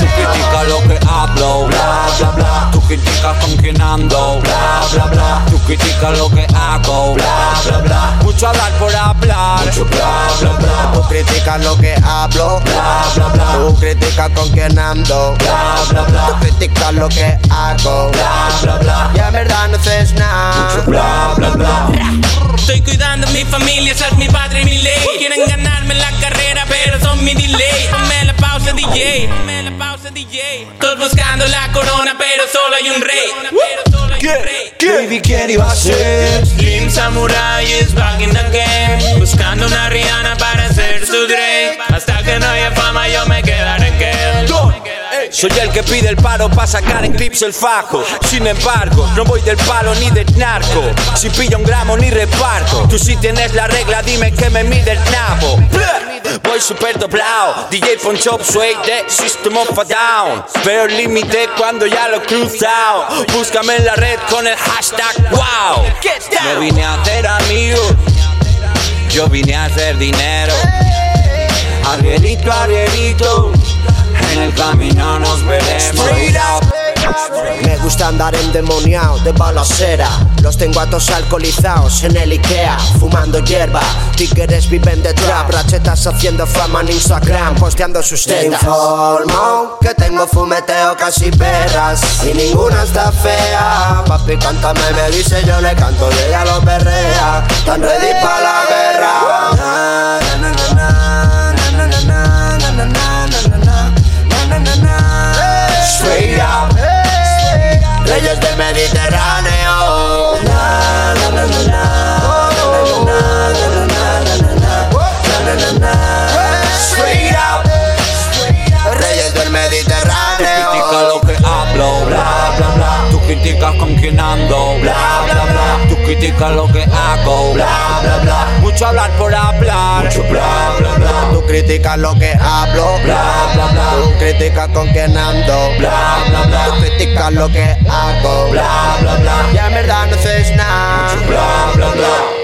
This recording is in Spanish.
Tú criticas lo que hablo, bla, bla, bla. Tú criticas con quién ando, bla, bla, bla. Tú criticas lo que hago, bla, bla, bla. Mucho hablar por hablar, mucho bla, bla, bla. Tú criticas lo que hablo, Bla, bla, bla. Tú criticas con quién ando, Bla, bla, bla. Tú criticas lo que hago. Todos buscando la corona, pero solo hay un rey. Un rey. Baby, ¿quién iba a ser? Slim Samurai is back in the game. Buscando una Rihanna para ser su Drake. Hasta que no haya fama, yo me quedaré en que Soy el que pide el paro para sacar en clips el fajo. Sin embargo, no voy del palo ni del narco. Si pillo un gramo ni reparto. Tú si tienes la regla, dime que me mide el nabo. Super doblado. DJ Ponchop, Sway de System of a Down. Pero el límite cuando ya lo he cruzado. Búscame en la red con el hashtag wow. Me vine a hacer amigos. Yo vine a hacer dinero. Arrierito, arrierito. En el camino nos veremos gusta andar endemoniado de balacera. Los tengo a todos alcoholizados en el Ikea, fumando hierba. Tíqueres viven de trap, rachetas haciendo fama en Instagram, posteando sus tetas. informo que tengo fumeteo casi perras y ninguna está fea. Papi, cántame, me dice, yo le canto y ella lo perrea. Tan ready para la guerra. Straight up. Reyes del Mediterráneo. Na. Reyes del Mediterráneo. Critica lo que hablo, bla bla bla. Tú criticas con quien ando, bla bla bla. Tú criticas lo que hago, bla bla bla. Mucho hablar por hablar, mucho bla bla bla. Criticas lo que hablo, Bla, bla, bla. Tú criticas con quién ando, Bla, bla, bla. Tú criticas lo que hago, Bla, bla, bla. Ya en verdad no haces nada. Bla, bla, bla. Na,